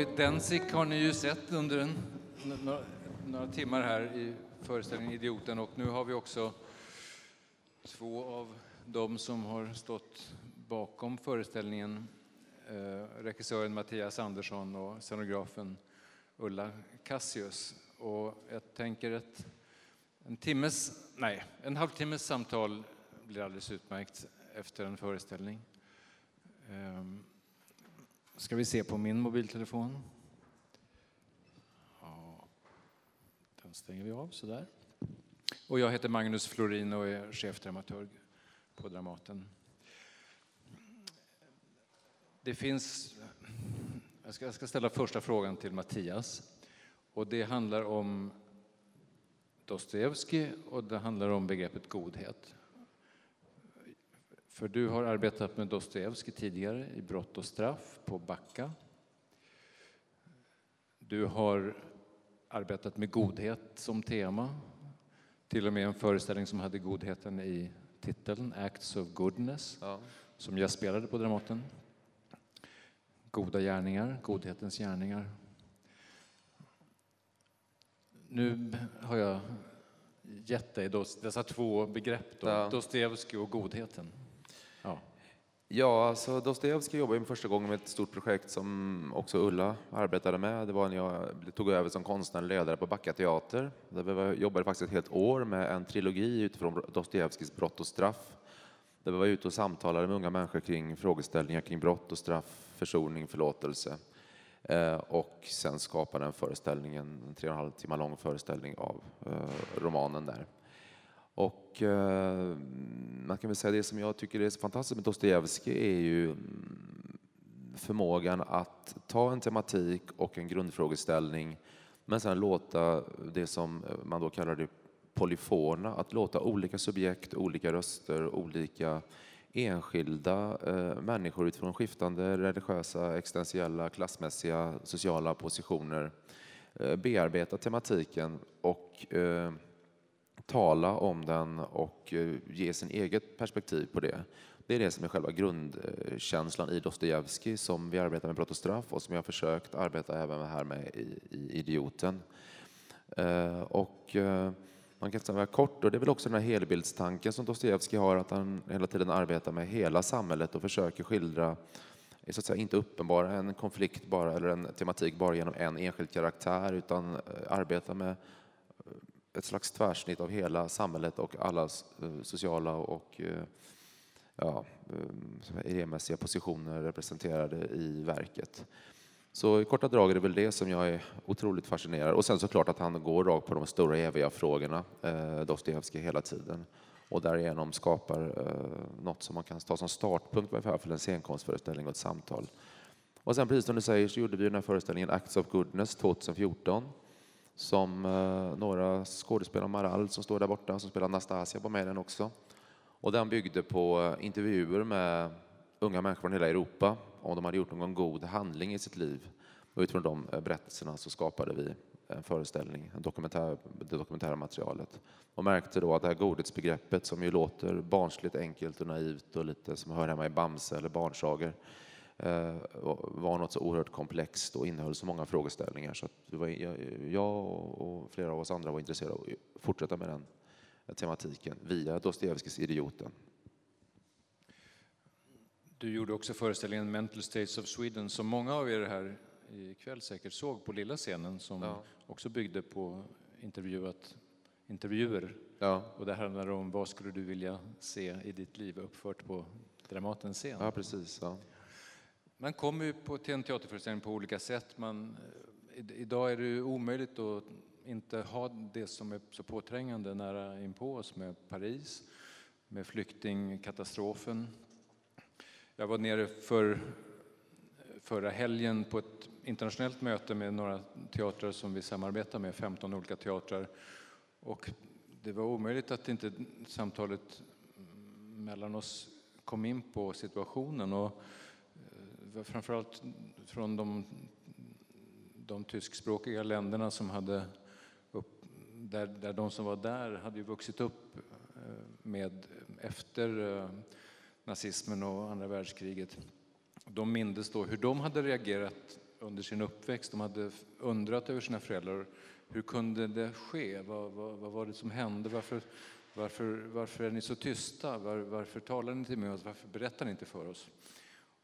David Densik har ni ju sett under en, några, några timmar här i föreställningen Idioten och nu har vi också två av dem som har stått bakom föreställningen, eh, regissören Mattias Andersson och scenografen Ulla Cassius. Och jag tänker att en timmes, nej, en halvtimmes samtal blir alldeles utmärkt efter en föreställning. Eh, ska vi se på min mobiltelefon. Ja, den stänger vi av sådär. Och jag heter Magnus Florin och är chefdramaturg på Dramaten. Det finns... Jag ska, jag ska ställa första frågan till Mattias. Och det handlar om Dostojevskij och det handlar om begreppet godhet. För du har arbetat med Dostojevskij tidigare i Brott och straff på Backa. Du har arbetat med godhet som tema. Till och med en föreställning som hade godheten i titeln, Acts of Goodness, ja. som jag spelade på Dramaten. Goda gärningar, godhetens gärningar. Nu har jag gett dig dessa två begrepp, då, ja. Dostojevskij och godheten. Ja, alltså Dostojevskij jobbade första gången med ett stort projekt som också Ulla arbetade med. Det var när jag tog över som konstnärlig ledare på Backa teater. Där vi jobbade faktiskt ett helt år med en trilogi utifrån Dostojevskijs Brott och straff. Där vi var ute och samtalade med unga människor kring frågeställningar kring brott och straff, försoning, förlåtelse. Eh, och sen skapade en föreställning, en tre och en halv timme lång föreställning av eh, romanen där. Och eh, man kan väl säga det som jag tycker är så fantastiskt med Dostojevskij är ju mm, förmågan att ta en tematik och en grundfrågeställning men sen låta det som eh, man då kallar det polyfona, att låta olika subjekt, olika röster, olika enskilda eh, människor utifrån skiftande religiösa, existentiella, klassmässiga, sociala positioner eh, bearbeta tematiken och eh, tala om den och eh, ge sin eget perspektiv på det. Det är det som är själva grundkänslan i Dostojevskij som vi arbetar med Brott och straff och som jag har försökt arbeta även här med i, Idioten. Eh, och eh, man kan säga kort, och det är väl också den här helbildstanken som Dostojevskij har, att han hela tiden arbetar med hela samhället och försöker skildra så att säga, inte uppenbara en konflikt bara, eller en tematik bara genom en enskild karaktär, utan arbetar med ett slags tvärsnitt av hela samhället och alla eh, sociala och eh, ja, eh, idémässiga positioner representerade i verket. Så i korta drag är det väl det som jag är otroligt fascinerad Och sen såklart att han går rakt på de stora eviga frågorna, eh, Dostojevskij, hela tiden. Och därigenom skapar eh, något som man kan ta som startpunkt för en scenkonstföreställning och ett samtal. Och sen precis som du säger så gjorde vi den här föreställningen Acts of Goodness 2014 som eh, några skådespelare, Maral som står där borta, som spelar Anastasia, var med den också. Och den byggde på eh, intervjuer med unga människor från hela Europa om de hade gjort någon god handling i sitt liv. Och utifrån de eh, berättelserna så skapade vi en föreställning, en dokumentär, det dokumentära materialet. Och märkte då att det här godhetsbegreppet som ju låter barnsligt enkelt och naivt och lite som hör hemma i Bamse eller barnsagor var något så oerhört komplext och innehöll så många frågeställningar så att var, jag och flera av oss andra var intresserade av att fortsätta med den tematiken via Dostojevskijs Idioten. Du gjorde också föreställningen Mental States of Sweden som många av er här ikväll säkert såg på lilla scenen som ja. också byggde på intervjuat, intervjuer. Ja. Och det handlar om vad skulle du vilja se i ditt liv uppfört på Dramatens scen? Ja, precis. Ja. Man kommer ju på, till en teaterföreställning på olika sätt. Man, eh, idag är det omöjligt att inte ha det som är så påträngande nära inpå oss med Paris, med flyktingkatastrofen. Jag var nere för, förra helgen på ett internationellt möte med några teatrar som vi samarbetar med, 15 olika teatrar. Och det var omöjligt att inte samtalet mellan oss kom in på situationen. Och framförallt från de, de tyskspråkiga länderna som hade upp, där, där de som var där hade ju vuxit upp eh, med efter eh, nazismen och andra världskriget. De mindes då hur de hade reagerat under sin uppväxt. De hade undrat över sina föräldrar. Hur kunde det ske? Vad, vad, vad var det som hände? Varför, varför, varför är ni så tysta? Var, varför talar ni inte med oss? Varför berättar ni inte för oss?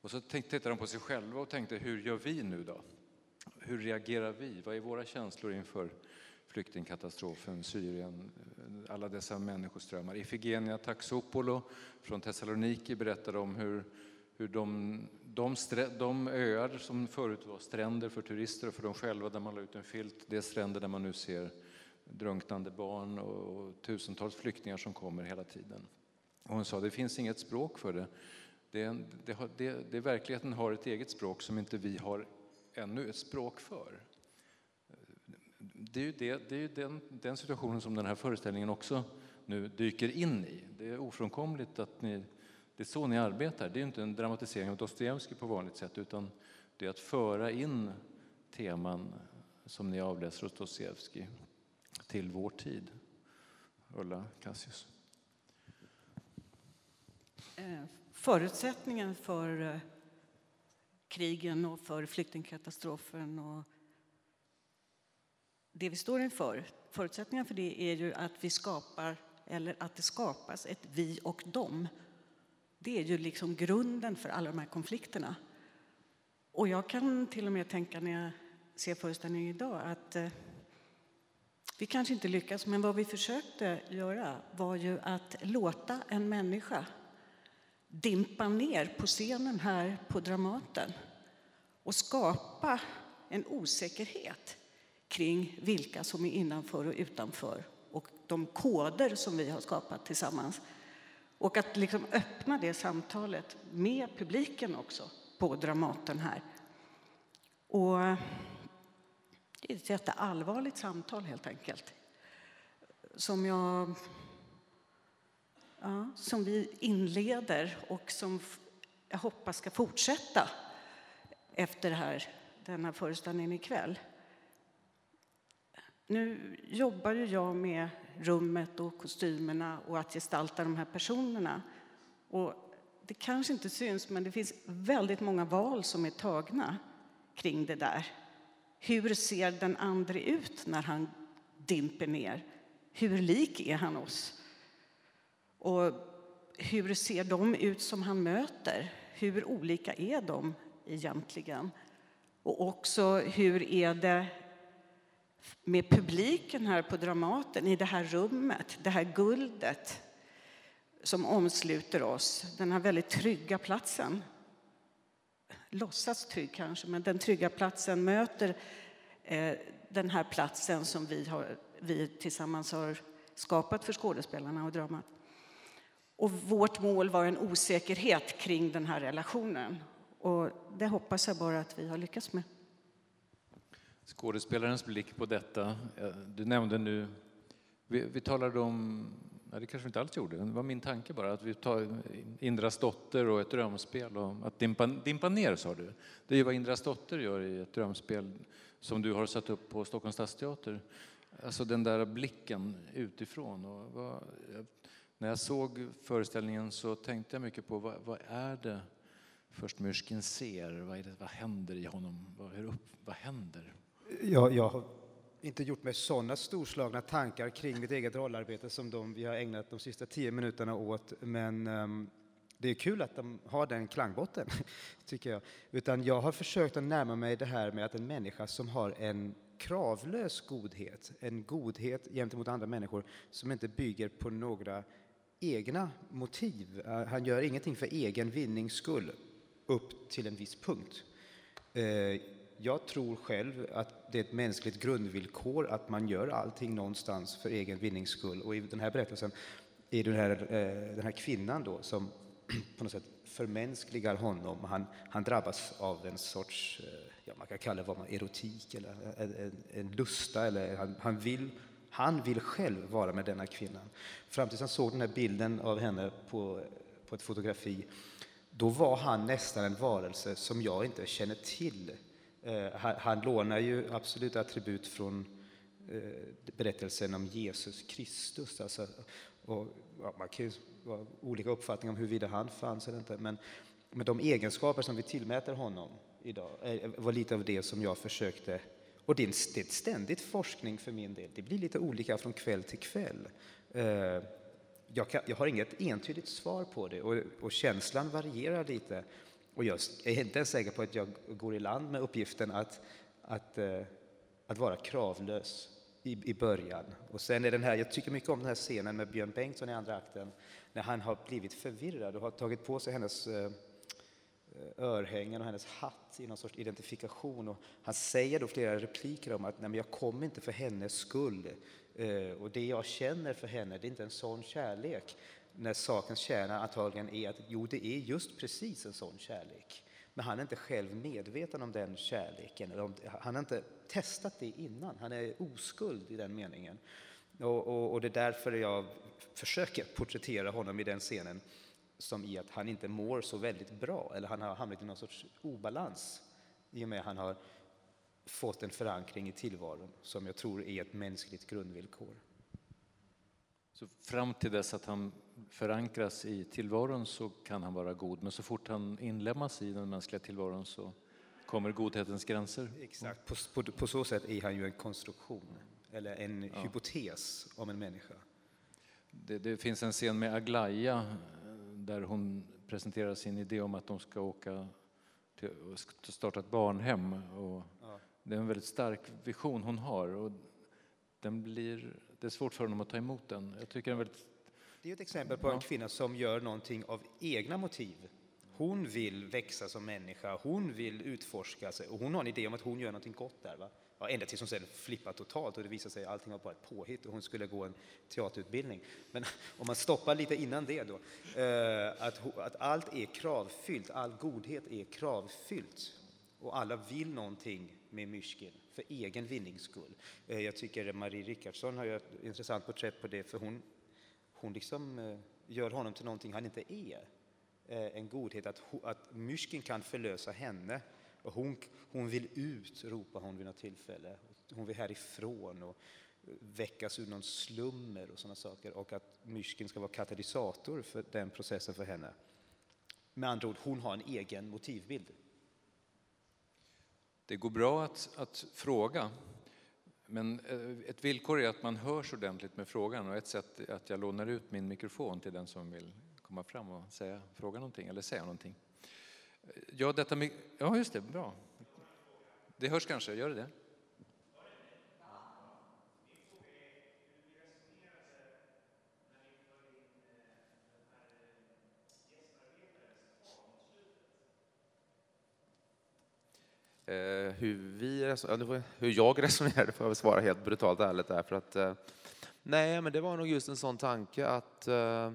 Och så tittade de på sig själva och tänkte, hur gör vi nu då? Hur reagerar vi? Vad är våra känslor inför flyktingkatastrofen, Syrien, alla dessa människoströmmar? Ifigenia Taxopolo från Thessaloniki berättade om hur, hur de, de, de öar som förut var stränder för turister och för dem själva där man la ut en filt, det är stränder där man nu ser drunknande barn och tusentals flyktingar som kommer hela tiden. Och hon sa, det finns inget språk för det. Det, det, det, det, verkligheten har ett eget språk som inte vi har ännu ett språk för. Det är ju, det, det är den, den, situationen som den här föreställningen också nu dyker in i. Det är ofrånkomligt att ni, det är så ni arbetar. Det är inte en dramatisering av Dostojevskij på vanligt sätt utan det är att föra in teman som ni avläser hos Dostojevskij till vår tid. Ulla Cassius. Äh förutsättningen för eh, krigen och för flyktingkatastrofen och det vi står inför, förutsättningen för det är ju att vi skapar, eller att det skapas ett vi och dem. Det är ju liksom grunden för alla de här konflikterna. Och jag kan till och med tänka när jag ser föreställningen idag att eh, vi kanske inte lyckas, men vad vi försökte göra var ju att låta en människa dimpa ner på scenen här på Dramaten och skapa en osäkerhet kring vilka som är innanför och utanför och de koder som vi har skapat tillsammans. Och att liksom öppna det samtalet med publiken också på Dramaten här. Och det är ett jätteallvarligt samtal helt enkelt. Som jag ja, som vi inleder och som jag hoppas ska fortsätta efter det här, denna föreställning ikväll. Nu jobbar ju jag med rummet och kostymerna och att gestalta de här personerna. Och det kanske inte syns, men det finns väldigt många val som är tagna kring det där. Hur ser den andre ut när han dimper ner? Hur lik är han oss? Och hur ser de ut som han möter? Hur olika är de egentligen? Och också hur är det med publiken här på Dramaten, i det här rummet, det här guldet som omsluter oss, den här väldigt trygga platsen. Låtsas trygg kanske, men den trygga platsen möter eh, den här platsen som vi, har, vi tillsammans har skapat för skådespelarna och dramat. Och vårt mål var en osäkerhet kring den här relationen. Och det hoppas jag bara att vi har lyckats med. Skådespelarens blick på detta. Eh, du nämnde nu, vi, vi talade om, nej det kanske vi inte alls gjorde, det var min tanke bara, att vi tar Indras dotter och ett drömspel och att dimpa, dimpa ner sa du. Det är vad Indras dotter gör i ett drömspel som du har satt upp på Stockholms stadsteater. Alltså den där blicken utifrån. Och vad, när jag såg föreställningen så tänkte jag mycket på vad, vad är det först Myrskin ser? Vad, är det, vad händer i honom? Vad, hur upp, vad händer? Jag, jag har inte gjort mig sådana storslagna tankar kring mitt eget rollarbete som de vi har ägnat de sista tio minuterna åt. Men um, det är kul att de har den klangbotten, tycker jag. Utan jag har försökt att närma mig det här med att en människa som har en kravlös godhet, en godhet gentemot andra människor som inte bygger på några egna motiv. Eh, han gör ingenting för egen vinnings skull upp till en viss punkt. Eh, jag tror själv att det är ett mänskligt grundvillkor att man gör allting någonstans för egen vinnings skull. Och i den här berättelsen är det den här, eh, den här kvinnan då som på något sätt förmänskligar honom. Han, han drabbas av en sorts, ja, man kan kalla det vad man, erotik eller en, en, en lusta. Eller han, han vill han vill själv vara med denna kvinnan. Fram tills han såg den här bilden av henne på, på ett fotografi, då var han nästan en varelse som jag inte känner till. Eh, han, han lånar ju absolut attribut från eh, berättelsen om Jesus Kristus. Alltså, och, ja, man kan ju ha olika uppfattningar om huruvida han fanns eller inte, men, men de egenskaper som vi tillmäter honom idag. Eh, var lite av det som jag försökte och det är, en, det är ett ständigt forskning för min del. Det blir lite olika från kväll till kväll. Eh, jag, kan, jag har inget entydigt svar på det och, och, känslan varierar lite. Och jag är inte ens säker på att jag går i land med uppgiften att, att, eh, att vara kravlös i, i början. Och sen är den här, jag tycker mycket om den här scenen med Björn Bengtsson i andra akten när han har blivit förvirrad och har tagit på sig hennes eh, Eh, örhängen och hennes hatt i någon sorts identifikation. Och han säger då flera repliker om att Nej, men jag kom inte för hennes skull. Eh, och det jag känner för henne, det är inte en sån kärlek. När sakens kärna antagligen är att jo, det är just precis en sån kärlek. Men han är inte själv medveten om den kärleken. Han har inte testat det innan. Han är oskuld i den meningen. Och, och, och, det är därför jag försöker porträttera honom i den scenen som i att han inte mår så väldigt bra, eller han har hamnat i någon sorts obalans i och med att han har fått en förankring i tillvaron som jag tror är ett mänskligt grundvillkor. Så fram till dess att han förankras i tillvaron så kan han vara god, men så fort han inlemmas i den mänskliga tillvaron så kommer godhetens gränser? Exakt, på, på, på så sätt är han ju en konstruktion, eller en ja. hypotes om en människa. Det, det, finns en scen med Aglaya där hon presenterar sin idé om att de ska åka till, starta ett barnhem. Och ja. Det är en väldigt stark vision hon har och den blir, det är svårt för honom att ta emot den. Jag tycker den väldigt... Det är ett exempel på en kvinna som gör någonting av egna motiv. Hon vill växa som människa, hon vill utforska sig och hon har en idé om att hon gör någonting gott där. Va? Ja, ända tills hon sen flippar totalt och det visar sig att allting var bara ett påhitt och hon skulle gå en teaterutbildning. Men om man stoppar lite innan det då, eh, att, att allt är kravfyllt, all godhet är kravfyllt och alla vill någonting med Myrskin för egen vinnings skull. Eh, jag tycker Marie Rickardsson har ett intressant porträtt på det för hon, hon liksom eh, gör honom till någonting han inte är. Eh, en godhet att, att Myrskin kan förlösa henne och hon, hon vill ut, ropar hon vid något tillfälle. Hon vill härifrån och väckas ur någon slummer och sådana saker. Och att myrsken ska vara katalysator för den processen för henne. Med andra ord, hon har en egen motivbild. Det går bra att, att fråga, men eh, ett villkor är att man hörs ordentligt med frågan och ett sätt är att jag lånar ut min mikrofon till den som vill komma fram och säga, fråga någonting eller säga någonting. Ja, detta med, ja, just det, bra. Det hörs kanske, gör det det? Eh, hur, vi, hur jag resonerade får jag väl svara helt brutalt ärligt där. För att, eh, nej, men det var nog just en sån tanke att eh,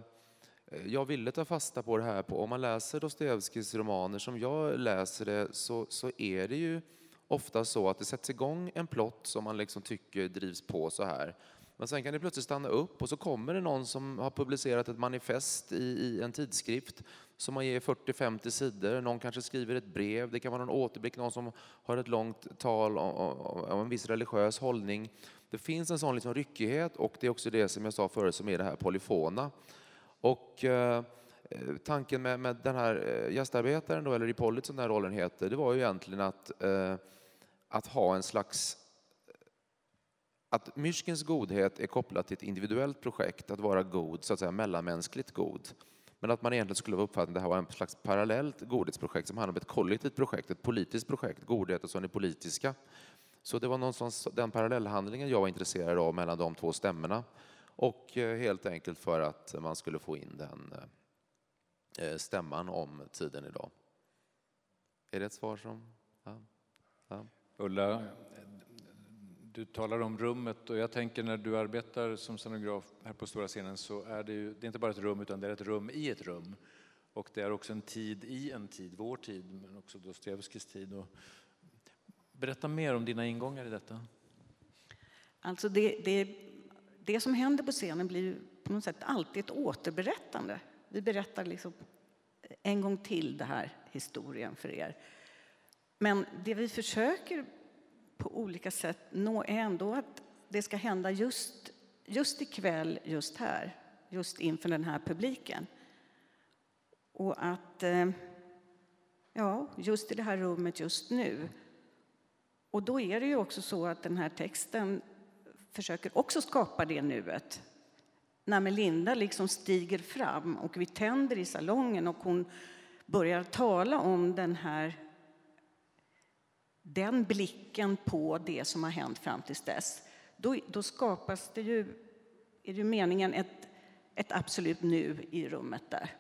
Eh, jag ville ta fasta på det här på, om man läser Dostojevskijs romaner som jag läser det så, så är det ju ofta så att det sätts igång en plott som man liksom tycker drivs på så här. Men sen kan det plötsligt stanna upp och så kommer det någon som har publicerat ett manifest i, i en tidskrift som man ger 40-50 sidor. Någon kanske skriver ett brev, det kan vara någon återblick, någon som har ett långt tal om, om, om en viss religiös hållning. Det finns en sån liksom ryckighet och det är också det som jag sa förut som är det här polyfona. Och eh, eh, tanken med, med, den här eh, gästarbetaren, då, eller Ripollit som den här rollen heter, det var ju egentligen att, eh, att ha en slags att Myskins godhet är kopplad till ett individuellt projekt, att vara god, så att säga mellanmänskligt god. Men att man egentligen skulle vara uppfattningen att det här var en slags parallellt godhetsprojekt som handlar om ett kollektivt projekt, ett politiskt projekt, godhet och så är politiska. Så det var någonstans den parallellhandlingen jag var intresserad av mellan de två stämmorna. Och eh, helt enkelt för att man skulle få in den eh, eh, stämman om tiden idag. Är det ett svar som... Ja. Ja. Ulla, du talar om rummet och jag tänker när du arbetar som scenograf här på stora scenen så är det ju det är inte bara ett rum utan det är ett rum i ett rum. Och det är också en tid i en tid, vår tid men också Dostojevskijs tid. Och berätta mer om dina ingångar i detta. Alltså det, det det som händer på scenen blir på något sätt alltid ett återberättande. Vi berättar liksom en gång till den här historien för er. Men det vi försöker på olika sätt nå är ändå att det ska hända just, just ikväll, just här, just inför den här publiken. Och att, eh, Ja, just i det här rummet just nu. Och då är det ju också så att den här texten försöker också skapa det nuet. När Melinda liksom stiger fram och vi tänder i salongen och hon börjar tala om den här den blicken på det som har hänt fram till dess, då, då skapas det ju, är det meningen, ett, ett absolut nu i rummet där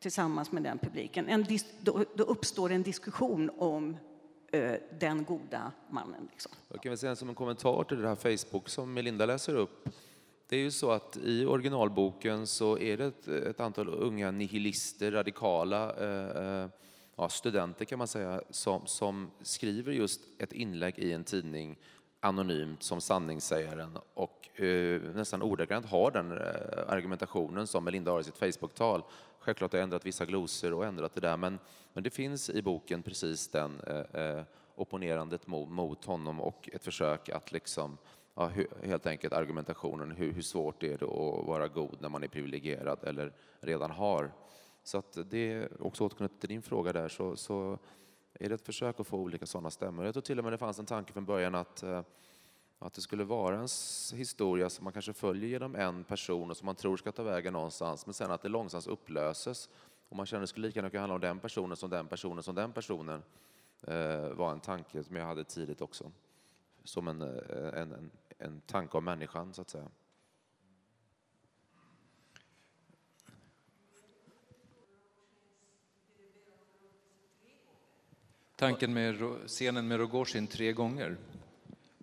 tillsammans med den publiken. En, då, då uppstår en diskussion om Eh, den goda mannen. Liksom. Jag kan väl säga som en kommentar till det här Facebook som Melinda läser upp. Det är ju så att i originalboken så är det ett, ett antal unga nihilister, radikala eh, eh ja, studenter kan man säga, som, som skriver just ett inlägg i en tidning anonymt som sanningssägaren och eh, nästan ordagrant har den eh, argumentationen som Melinda har i sitt Facebook-tal. Självklart har jag ändrat vissa glosor och ändrat det där, men, men det finns i boken precis den eh, eh opponerandet mot, mot honom och ett försök att liksom ja, helt enkelt argumentationen, hur, hur svårt är det att vara god när man är privilegierad eller redan har. Så att det är också återknutet till din fråga där, så, så är det ett försök att få olika sådana stämmor. Jag tror till och med det fanns en tanke från början att, eh, att det skulle vara en historia som man kanske följer genom en person och som man tror ska ta vägen någonstans, men sen att det långsamt upplöses. Och man känner att det skulle lika gärna kunna handla om den personen som den personen som den personen eh, var en tanke som jag hade tidigt också. Som en, eh, en, en, en tanke om människan, så att säga. Tanken med scenen med Rogozin tre gånger?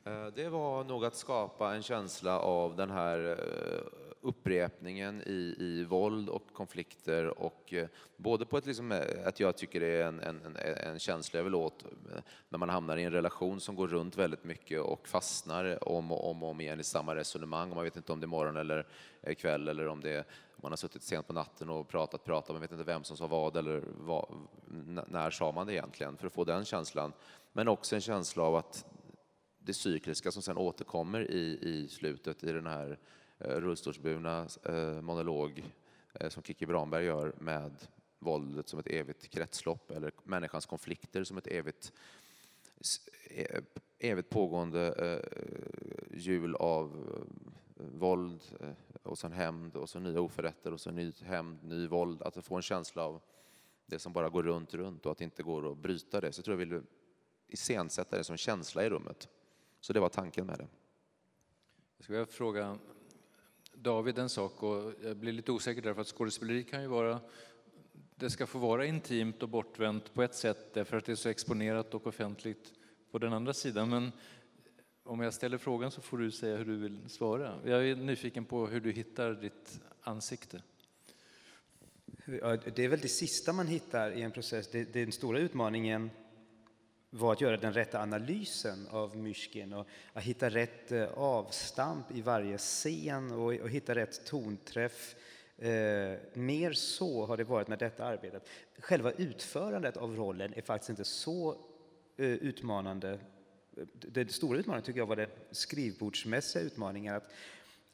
Eh, det var nog att skapa en känsla av den här eh, upprepningen i, i våld och konflikter och eh, både på ett liksom, eh, att jag tycker det är en, en, en känsla jag vill åt eh, när man hamnar i en relation som går runt väldigt mycket och fastnar om och om, och om igen i samma resonemang. Man vet inte om det är morgon eller eh, kväll eller om det är man har suttit sent på natten och pratat, pratat, man vet inte vem som sa vad eller vad, när sa man det egentligen, för att få den känslan. Men också en känsla av att det cykliska som sen återkommer i, i slutet i den här Eh, rullstolsburna eh, monolog eh, som Kikki Bramberg gör med våldet som ett evigt kretslopp eller människans konflikter som ett evigt, e, evigt pågående hjul av våld, och sen hämnd och så nya oförrätter och så ny hämnd, ny våld. Att få en känsla av det som bara går runt, runt och att det inte går att bryta det. Så jag tror jag vill iscensätta det som känsla i rummet. Så det var tanken med det. Jag skulle vilja fråga David en sak och jag blir lite osäker därför att skådespeleri kan ju vara det ska få vara intimt och bortvänt på ett sätt därför att det är så exponerat och offentligt på den andra sidan. Men om jag ställer frågan så får du säga hur du vill svara. Jag är nyfiken på hur du hittar ditt ansikte. Ja, det är väl det sista man hittar i en process. Det, den stora utmaningen var att göra den rätta analysen av Myshkin och att hitta rätt eh, avstamp i varje scen och, och hitta rätt tonträff. Eh, mer så har det varit med detta arbetet. Själva utförandet av rollen är faktiskt inte så eh, utmanande den stora utmaningen tycker jag var den skrivbordsmässiga utmaningen. Att,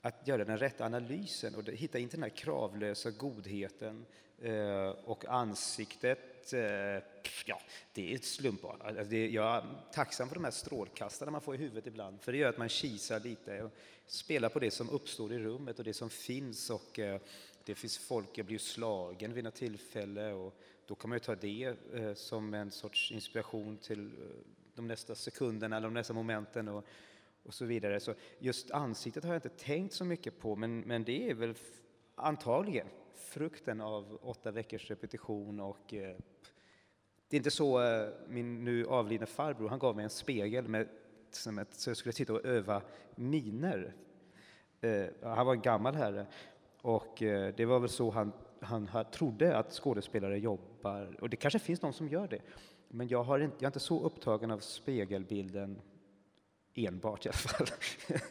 att göra den rätta analysen och hitta inte den här kravlösa godheten eh, och ansiktet ett, eh, ja, det är ett slumpart. Alltså jag är tacksam för de här strålkastarna man får i huvudet ibland, för det gör att man kisar lite och spelar på det som uppstår i rummet och det som finns. Och, eh, det finns folk, jag blir slagen vid något tillfälle och då kan man ju ta det eh, som en sorts inspiration till de nästa sekunderna eller de nästa momenten och, och så vidare. Så just ansiktet har jag inte tänkt så mycket på, men, men det är väl antagligen frukten av åtta veckors repetition och eh, det är inte så, eh, min nu avlidne farbror, han gav mig en spegel med, som ett, så jag skulle sitta och öva miner. Eh, han var en gammal herre och eh, det var väl så han, han, han trodde att skådespelare jobbar, och det kanske finns någon som gör det. Men jag, har inte, jag är inte så upptagen av spegelbilden enbart i alla fall.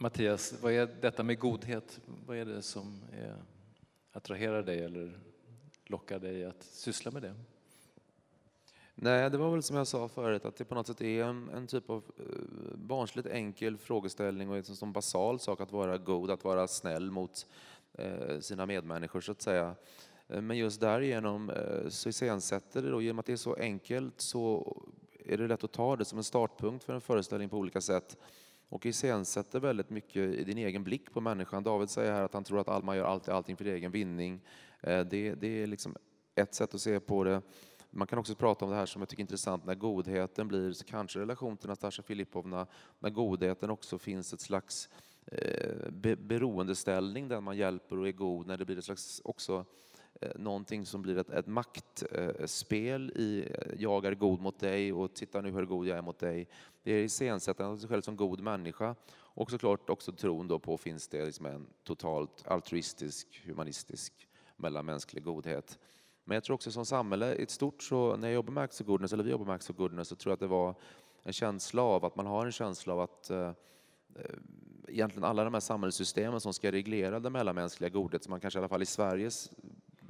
Mattias, vad är detta med godhet? Vad är det som är, attraherar dig eller lockar dig att syssla med det? Nej, det var väl som jag sa förut, att det på något sätt är en, en typ av eh, barnsligt enkel frågeställning och en sån basal sak att vara god, att vara snäll mot eh, sina medmänniskor så att säga. Eh, men just därigenom eh, så iscensätter det då, genom att det är så enkelt så är det lätt att ta det som en startpunkt för en föreställning på olika sätt och iscensätter väldigt mycket i din egen blick på människan. David säger här att han tror att man gör alltid allting för egen vinning. Eh, det, det är liksom ett sätt att se på det. Man kan också prata om det här som jag tycker är intressant, när godheten blir, kanske relation till Nastasja Filippovna, när godheten också finns ett slags eh, beroendeställning där man hjälper och är god, när det blir ett slags också Eh, Eh, någonting som blir ett, ett maktspel i eh, jag är god mot dig och titta nu hur god jag är mot dig. Det är iscensättande av sig själv som god människa och såklart också tron då på finns det liksom en totalt altruistisk, humanistisk, mellanmänsklig godhet. Men jag tror också som samhälle i ett stort så när jag jobbar med Acts of Goodness, eller vi jobbar med Acts of Goodness, så tror jag att det var en känsla av att man har en känsla av att eh, eh egentligen alla de här samhällssystemen som ska reglera den mellanmänskliga godhet, som man kanske i alla fall i Sveriges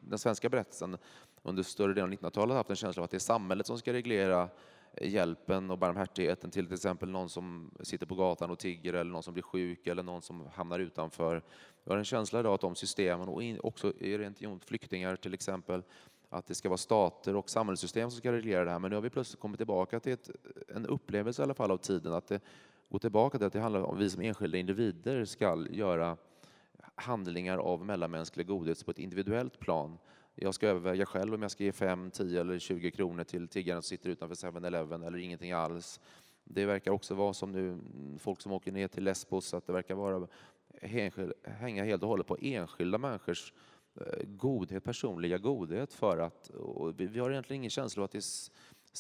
den svenska berättelsen under större delen av 1900-talet haft en känsla av att det är samhället som ska reglera hjälpen och barmhärtigheten till till exempel någon som sitter på gatan och tigger eller någon som blir sjuk eller någon som hamnar utanför. Jag har en känsla idag att de systemen och också rent flyktingar till exempel att det ska vara stater och samhällssystem som ska reglera det här. Men nu har vi plötsligt kommit tillbaka till ett, en upplevelse i alla fall av tiden att det går tillbaka till att det handlar om att vi som enskilda individer ska göra handlingar av mellanmänsklig godhet på ett individuellt plan. Jag ska överväga själv om jag ska ge 5, 10 eller 20 kronor till tiggaren som sitter utanför 7-Eleven eller ingenting alls. Det verkar också vara som nu mm, folk som åker ner till Lesbos, att det verkar vara hänga helt och hållet på enskilda människors eh, godhet, personliga godhet för att, vi har egentligen ingen känsla av att det är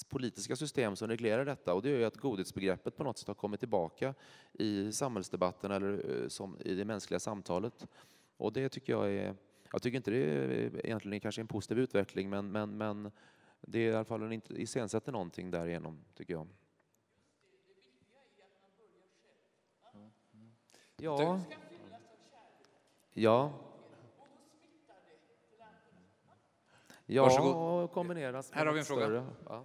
politiska system som reglerar detta och det gör ju att godhetsbegreppet på något sätt har kommit tillbaka i samhällsdebatten eller eh, som i det mänskliga samtalet. Och det tycker jag är, jag tycker inte det är egentligen kanske en positiv utveckling men, men, men det är i alla fall en iscensätter någonting därigenom tycker jag. Ja. Ja. Ja, Varsågod. kombineras. Här har vi en fråga. Ja.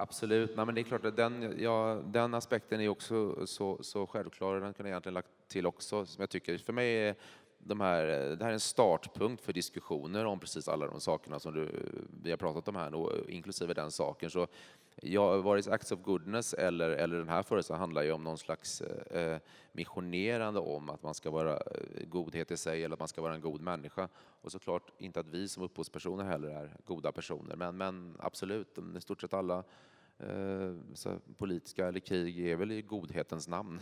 Absolut, Nej, men det är klart att den, ja, den aspekten är också så, så självklar, den kunde jag egentligen lagt till också, som jag tycker, för mig är de här, det här är en startpunkt för diskussioner om precis alla de sakerna som du, vi har pratat om här, och inklusive den saken. Så ja, vare sig Acts of Goodness eller, eller den här föreställningen handlar ju om någon slags eh, missionerande om att man ska vara eh, godhet i sig eller att man ska vara en god människa. Och såklart inte att vi som upphovspersoner heller är goda personer, men, men absolut, i stort sett alla eh, politiska eller krig är väl i godhetens namn.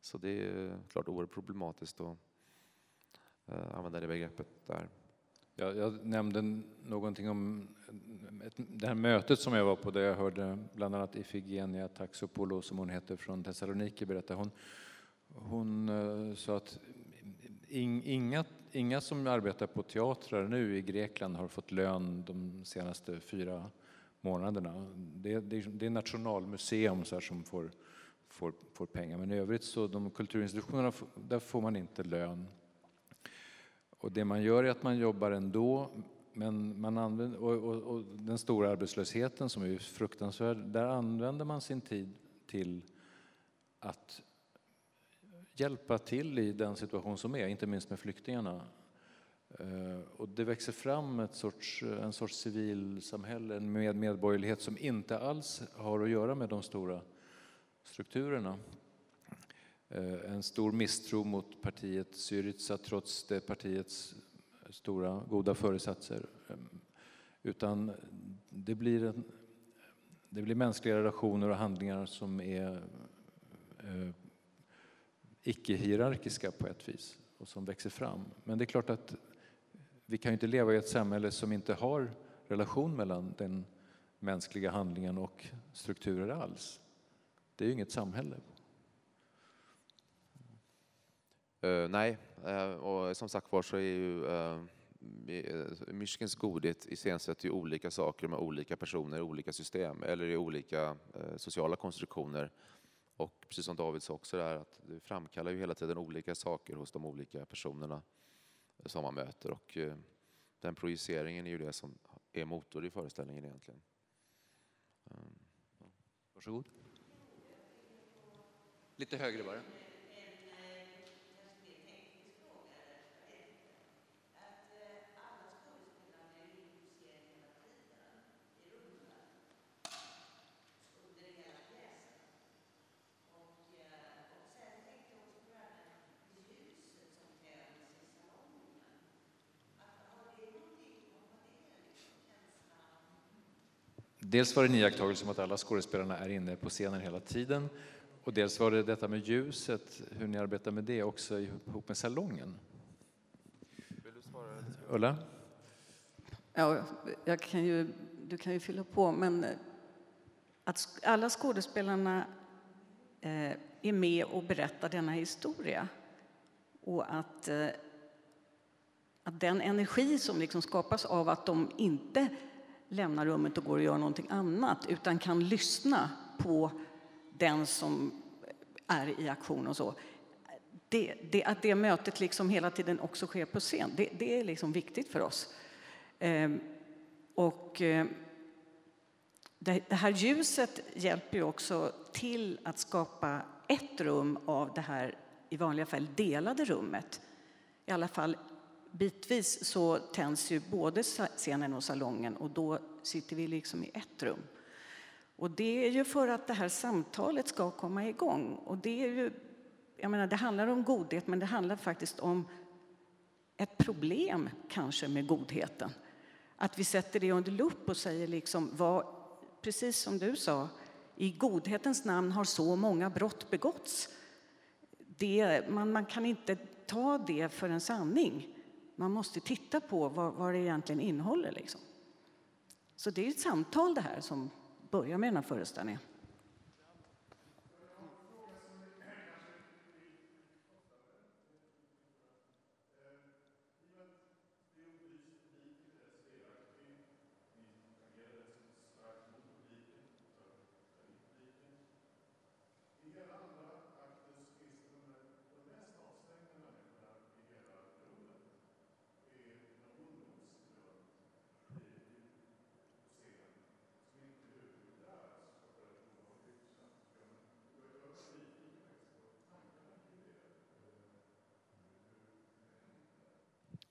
Så det är klart oerhört problematiskt att eh, använda det begreppet där. Jag, jag nämnde någonting om ett, det här mötet som jag var på där jag hörde bland annat Ifigenia Taxopoulou, som hon heter, från Thessaloniki berätta. Hon, hon eh, sa att in, inga, inga som arbetar på teatrar nu i Grekland har fått lön de senaste fyra månaderna. Det, det, det är Nationalmuseum så som får, får, får pengar, men i övrigt så de kulturinstitutionerna, där får man inte lön. Och det man gör är att man jobbar ändå, men man använder, och, och, och den stora arbetslösheten som är fruktansvärd, där använder man sin tid till att hjälpa till i den situation som är, inte minst med flyktingarna. Eh, och det växer fram ett sorts, eh, en sorts civilsamhälle, en med medborgerlighet som inte alls har att göra med de stora strukturerna. Eh, en stor misstro mot partiet Syriza trots det partiets stora goda föresatser. Utan det blir, en, det blir mänskliga relationer och handlingar som är icke-hierarkiska på ett vis och som växer fram. Men det är klart att vi kan ju inte leva i ett samhälle som inte har relation mellan den mänskliga handlingen och strukturer alls. Det är ju inget samhälle. Uh, nej, uh, och som sagt var så är ju eh, uh, Myskens godhet iscensätter ju olika saker med olika personer i olika system eller i olika sociala konstruktioner. Och precis som David sa också där, att det framkallar ju hela tiden olika saker hos de olika personerna som man möter. Och eh, den projiceringen är ju det som är motor i föreställningen egentligen. Ehm, varsågod. Lite högre bara. Dels var det en iakttagelse om att alla skådespelarna är inne på scenen hela tiden. Och dels var det detta med ljuset, hur ni arbetar med det också ihop med salongen. Vill du svara? Ulla? Ja, jag kan ju, du kan ju fylla på, men att alla skådespelarna eh, är med och berättar denna historia och att, eh, att den energi som liksom skapas av att de inte lämnar rummet och går och gör någonting annat utan kan lyssna på den som är i aktion och så. Det, det, att det mötet liksom hela tiden också sker på scen, det, det är liksom viktigt för oss. Ehm, och eh, det, det, här ljuset hjälper ju också till att skapa ett rum av det här i vanliga fall delade rummet. I alla fall bitvis så tänds ju både scenen och salongen och då sitter vi liksom i ett rum. Och det är ju för att det här samtalet ska komma igång. Och det är ju, jag menar, det handlar om godhet, men det handlar faktiskt om ett problem kanske med godheten. Att vi sätter det under lupp och säger liksom vad, precis som du sa, i godhetens namn har så många brott begåtts. Det, man, man kan inte ta det för en sanning. Man måste titta på vad, vad det egentligen innehåller. Liksom. Så det är ett samtal det här som börjar med den här föreställningen.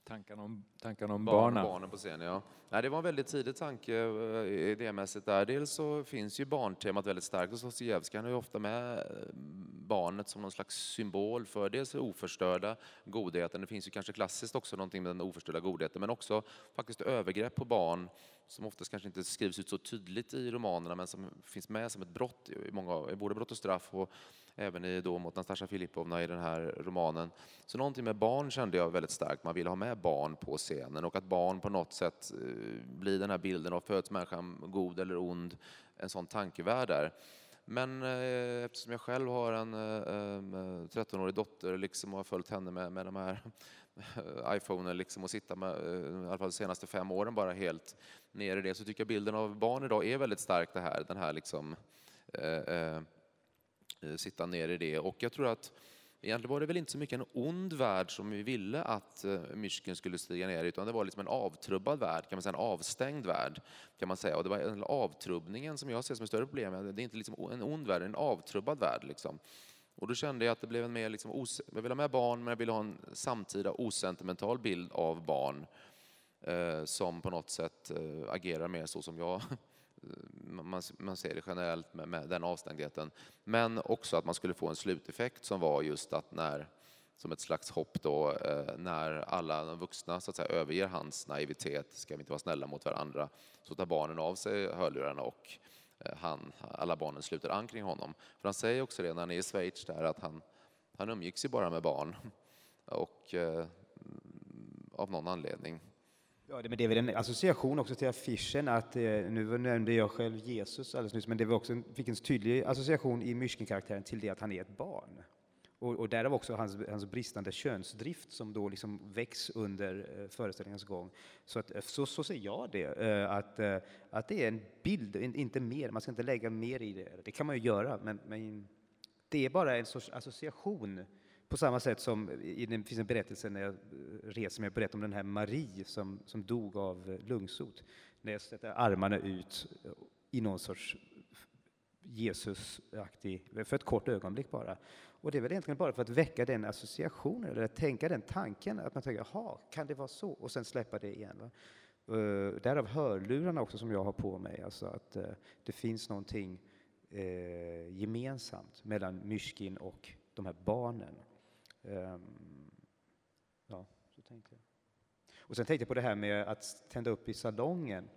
Tankarna om, tankarna om Barn barnen. barnen på scen, ja. Nej, det var en väldigt tidig tanke eh, idémässigt där. Dels så finns ju barntemat väldigt starkt hos Dostojevskij. Han har ju ofta med eh, barnet som någon slags symbol för dels det oförstörda, godheten. Det finns ju kanske klassiskt också någonting med den oförstörda godheten, men också faktiskt övergrepp på barn som oftast kanske inte skrivs ut så tydligt i romanerna, men som finns med som ett brott i många, både Brott och straff och även i, då mot Nastasja Filippovna i den här romanen. Så någonting med barn kände jag väldigt starkt, man ville ha med barn på scenen och att barn på något sätt eh, blir den här bilden av föds människan god eller ond, en sån tankevärld där. Men eh, eftersom jag själv har en eh, 13-årig eh, dotter liksom, och har följt henne med, med de här iPhonen liksom, och sitta med, eh, i alla fall de senaste fem åren bara helt nere i det, så tycker jag bilden av barn idag är väldigt stark det här, den här liksom Eh, eh Eh, sitta ner i det. Och jag tror att egentligen var det väl inte så mycket en ond värld som vi ville att eh, Myrsken skulle stiga ner i, utan det var liksom en avtrubbad värld, kan man säga, en avstängd värld. kan man säga. Och det var avtrubbningen som jag ser som ett större problem. Det är inte liksom en ond värld, en avtrubbad värld. Liksom. Och då kände jag att det blev en mer, liksom, jag ville ha med barn, men jag ville ha en samtida osentimental bild av barn eh, som på något sätt eh, agerar mer så som jag man, man ser det generellt med, med, den avstängdheten. Men också att man skulle få en sluteffekt som var just att när, som ett slags hopp då, eh, när alla de vuxna så att säga överger hans naivitet, ska vi inte vara snälla mot varandra, så tar barnen av sig hörlurarna och eh, han, alla barnen sluter an kring honom. För han säger också det när han är i Schweiz där att han, han umgicks ju bara med barn och eh, av någon anledning. Ja, men det är väl en association också till affischen att, eh, nu nämnde jag själv Jesus alldeles nyss, men det var också, fick en tydlig association i Myrskin-karaktären till det att han är ett barn. Och, och därav också hans, hans bristande könsdrift som då liksom väcks under eh, föreställningens gång. Så, att, eh, så, så ser jag det, eh, att, eh, att det är en bild, inte mer, man ska inte lägga mer i det. Det kan man ju göra, men, men det är bara en sorts association på samma sätt som i, det finns en berättelse när jag eh, reser mig, jag berättar om den här Marie som, som dog av eh, lungsot. När jag sätter armarna ut eh, i någon sorts Jesusaktig, för ett kort ögonblick bara. Och det är väl egentligen bara för att väcka den associationen, eller tänka den tanken, att man tänker, jaha, kan det vara så? Och sen släppa det igen. Va? Uh, därav hörlurarna också som jag har på mig, alltså att uh, det finns någonting uh, gemensamt mellan Myrskin och de här barnen. Ehm, ja, så tänkte jag. Och sen tänkte jag på det här med att tända upp i salongen.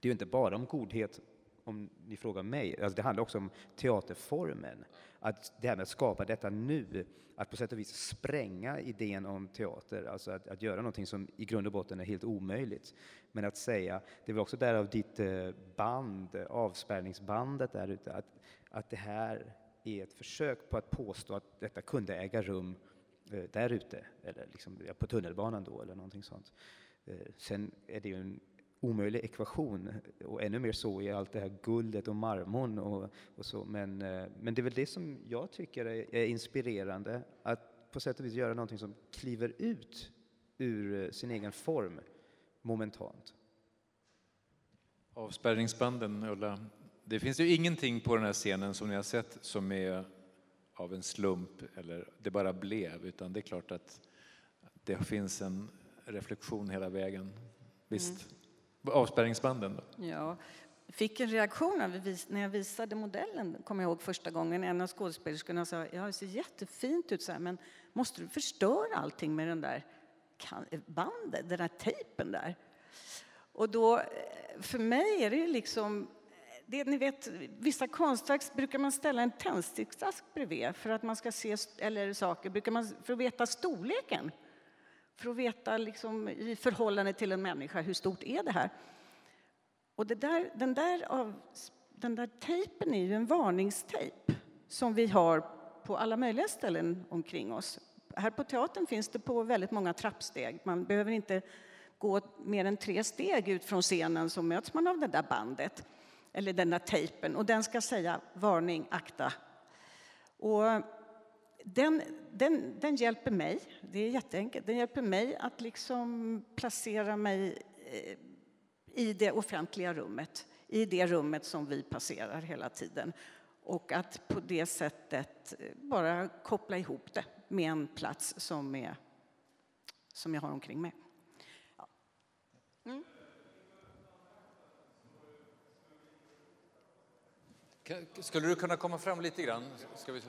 Det är ju inte bara om godhet, om ni frågar mig. Alltså det handlar också om teaterformen. Att det här med att skapa detta nu, att på sätt och vis spränga idén om teater, alltså att, att göra någonting som i grund och botten är helt omöjligt. Men att säga, det var också därav ditt eh, band, avspärrningsbandet där ute, att, att det här är ett försök på att påstå att detta kunde äga rum Eh, där ute, eller liksom på tunnelbanan då eller någonting sånt. Eh, sen är det ju en omöjlig ekvation och ännu mer så i allt det här guldet och marmorn och, och så. Men, eh, men det är väl det som jag tycker är, är inspirerande, att på sätt och vis göra någonting som kliver ut ur eh, sin egen form momentant. Avspärrningsbanden, Ulla. Det finns ju ingenting på den här scenen som ni har sett som är av en slump eller det bara blev, utan det är klart att det finns en reflektion hela vägen. Visst? Mm. Avspärrningsbanden då? Ja, fick en reaktion när jag visade modellen, kommer jag ihåg första gången. En av skådespelerskorna sa, ja det ser jättefint ut så här, men måste du förstöra allting med den där bandet, den där tejpen där? Och då, eh, för mig är det liksom det, ni vet, vissa konstverk brukar man ställa en tändsticksask bredvid för att man ska se, eller saker, brukar man, för att veta storleken. För att veta liksom, i förhållande till en människa, hur stort är det här? Och det där, den, där av, den där tejpen är ju en varningstejp som vi har på alla möjliga ställen omkring oss. Här på teatern finns det på väldigt många trappsteg. Man behöver inte gå mer än tre steg ut från scenen så möts man av det där bandet eller den där tejpen, och den ska säga varning, akta. Och den, den, den hjälper mig, det är jätteenkelt, den hjälper mig att liksom placera mig eh, i det offentliga rummet, i det rummet som vi passerar hela tiden. Och att på det sättet eh, bara koppla ihop det med en plats som, är, som jag har omkring mig. Mm. Skulle du kunna komma fram lite grann? Ska vi se.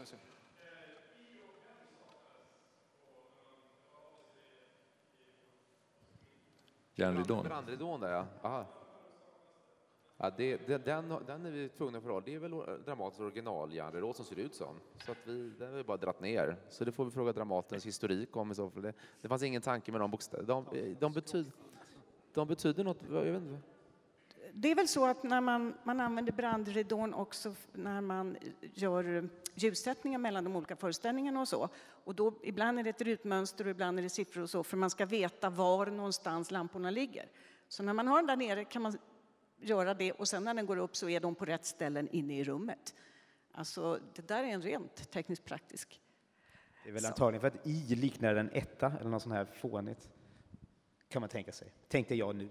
Järnridån? Brandridån där ja. Aha. ja det, det, den, den är vi tvungna att förhålla. Det är väl Dramatens originaljärnridå som ser ut så. Så att vi, den har vi bara dratt ner. Så det får vi fråga Dramatens historik om i så fall. Det, det fanns ingen tanke med de bokstäverna. De, de, betyder, de betyder något, jag vet inte det är väl så att när man, man använder brandridån också när man gör ljussättningar mellan de olika föreställningarna och så. Och då, ibland är det ett rutmönster och ibland är det siffror och så för man ska veta var någonstans lamporna ligger. Så när man har den där nere kan man göra det och sen när den går upp så är de på rätt ställen inne i rummet. Alltså, det där är en rent tekniskt praktisk. Det är väl antagligen för att I liknar en etta eller något sånt här fånigt. Kan man tänka sig. Tänkte jag nu.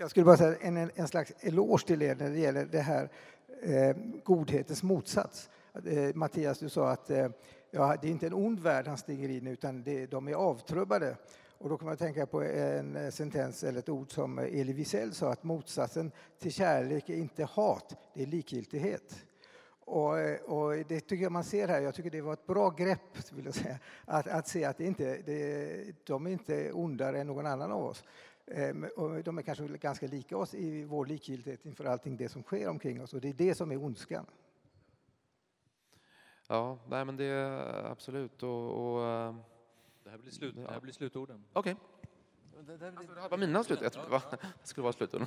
Jag skulle bara säga en, en slags eloge till er när det gäller det här eh, godhetens motsats. Eh, Mattias, du sa att eh, ja, det är inte en ond värld han stiger in utan det, de är avtrubbade. Och då kan man tänka på en eh, sentens eller ett ord som Elie Wiesel sa att motsatsen till kärlek är inte hat, det är likgiltighet. Och, eh, och, det tycker jag man ser här. Jag tycker det var ett bra grepp, vill jag säga. Att, att se att det inte, det, de är inte ondare än någon annan av oss. Och de är kanske ganska lika oss i vår likgiltighet inför allting det som sker omkring oss. Och det är det som är ondskan. Ja, nej men det är absolut. Och, och, det här blir, slut, det här blir slutorden. Okej. Okay. Det, det, det var mina slut. Jag trodde det skulle vara slutorden.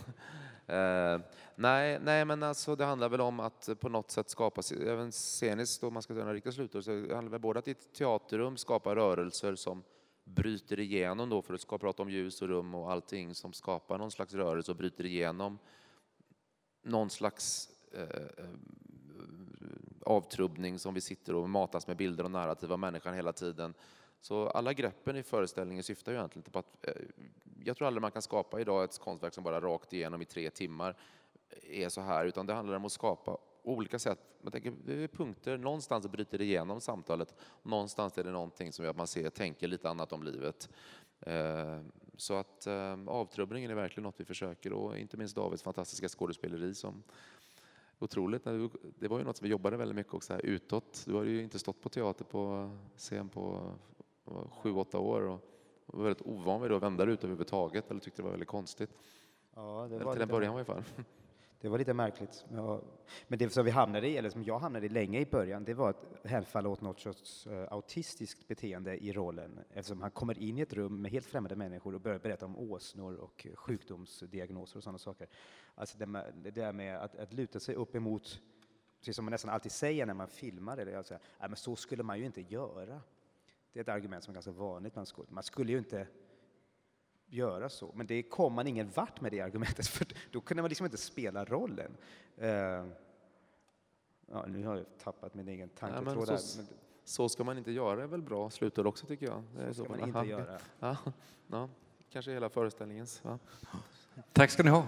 Uh, nej, nej, men alltså det handlar väl om att på något sätt skapa, även sceniskt om man ska göra riktiga slutord, så det handlar väl både att i ett teaterrum skapa rörelser som bryter igenom då, för att ska prata om ljus och rum och allting som skapar någon slags rörelse och bryter igenom någon slags eh, eh avtrubbning som vi sitter och matas med bilder och narrativ av människan hela tiden. Så alla greppen i föreställningen syftar ju egentligen på att eh, jag tror aldrig man kan skapa idag ett konstverk som bara rakt igenom i tre timmar är så här, utan det handlar om att skapa olika sätt. Man tänker, det är punkter, någonstans bryter det igenom samtalet, någonstans är det någonting som gör att man ser, tänker lite annat om livet. Eh, så att eh, avtrubbningen är verkligen något vi försöker och inte minst Davids fantastiska skådespeleri som otroligt. Det var ju något som vi jobbade väldigt mycket också här utåt. Du har ju inte stått på teater på scen på sju, åtta år och var väldigt ovan vid att vända ut överhuvudtaget eller tyckte det var väldigt konstigt. Ja, det var till en början i alla fall. Det var lite märkligt. Men det som vi hamnade i, eller som jag hamnade i länge i början, det var att hänfalla åt något sorts eh, autistiskt beteende i rollen. Eftersom han kommer in i ett rum med helt främmande människor och börjar berätta om åsnor och sjukdomsdiagnoser och sådana saker. Alltså det, med, det där med att, att luta sig upp emot, precis som man nästan alltid säger när man filmar, det, alltså, men så skulle man ju inte göra. Det är ett argument som är ganska vanligt bland skådespelare. Man skulle ju inte göra så. Men det kom man ingen vart med det argumentet, för då kunde man liksom inte spela rollen. Uh, ja, nu har jag tappat min egen tanketråd. Ja, så, så, ska man inte göra är väl bra slutord också tycker jag. så, så ska man inte aha, göra. Ja, ja, kanske hela föreställningens. Ja. Tack ska ni ha.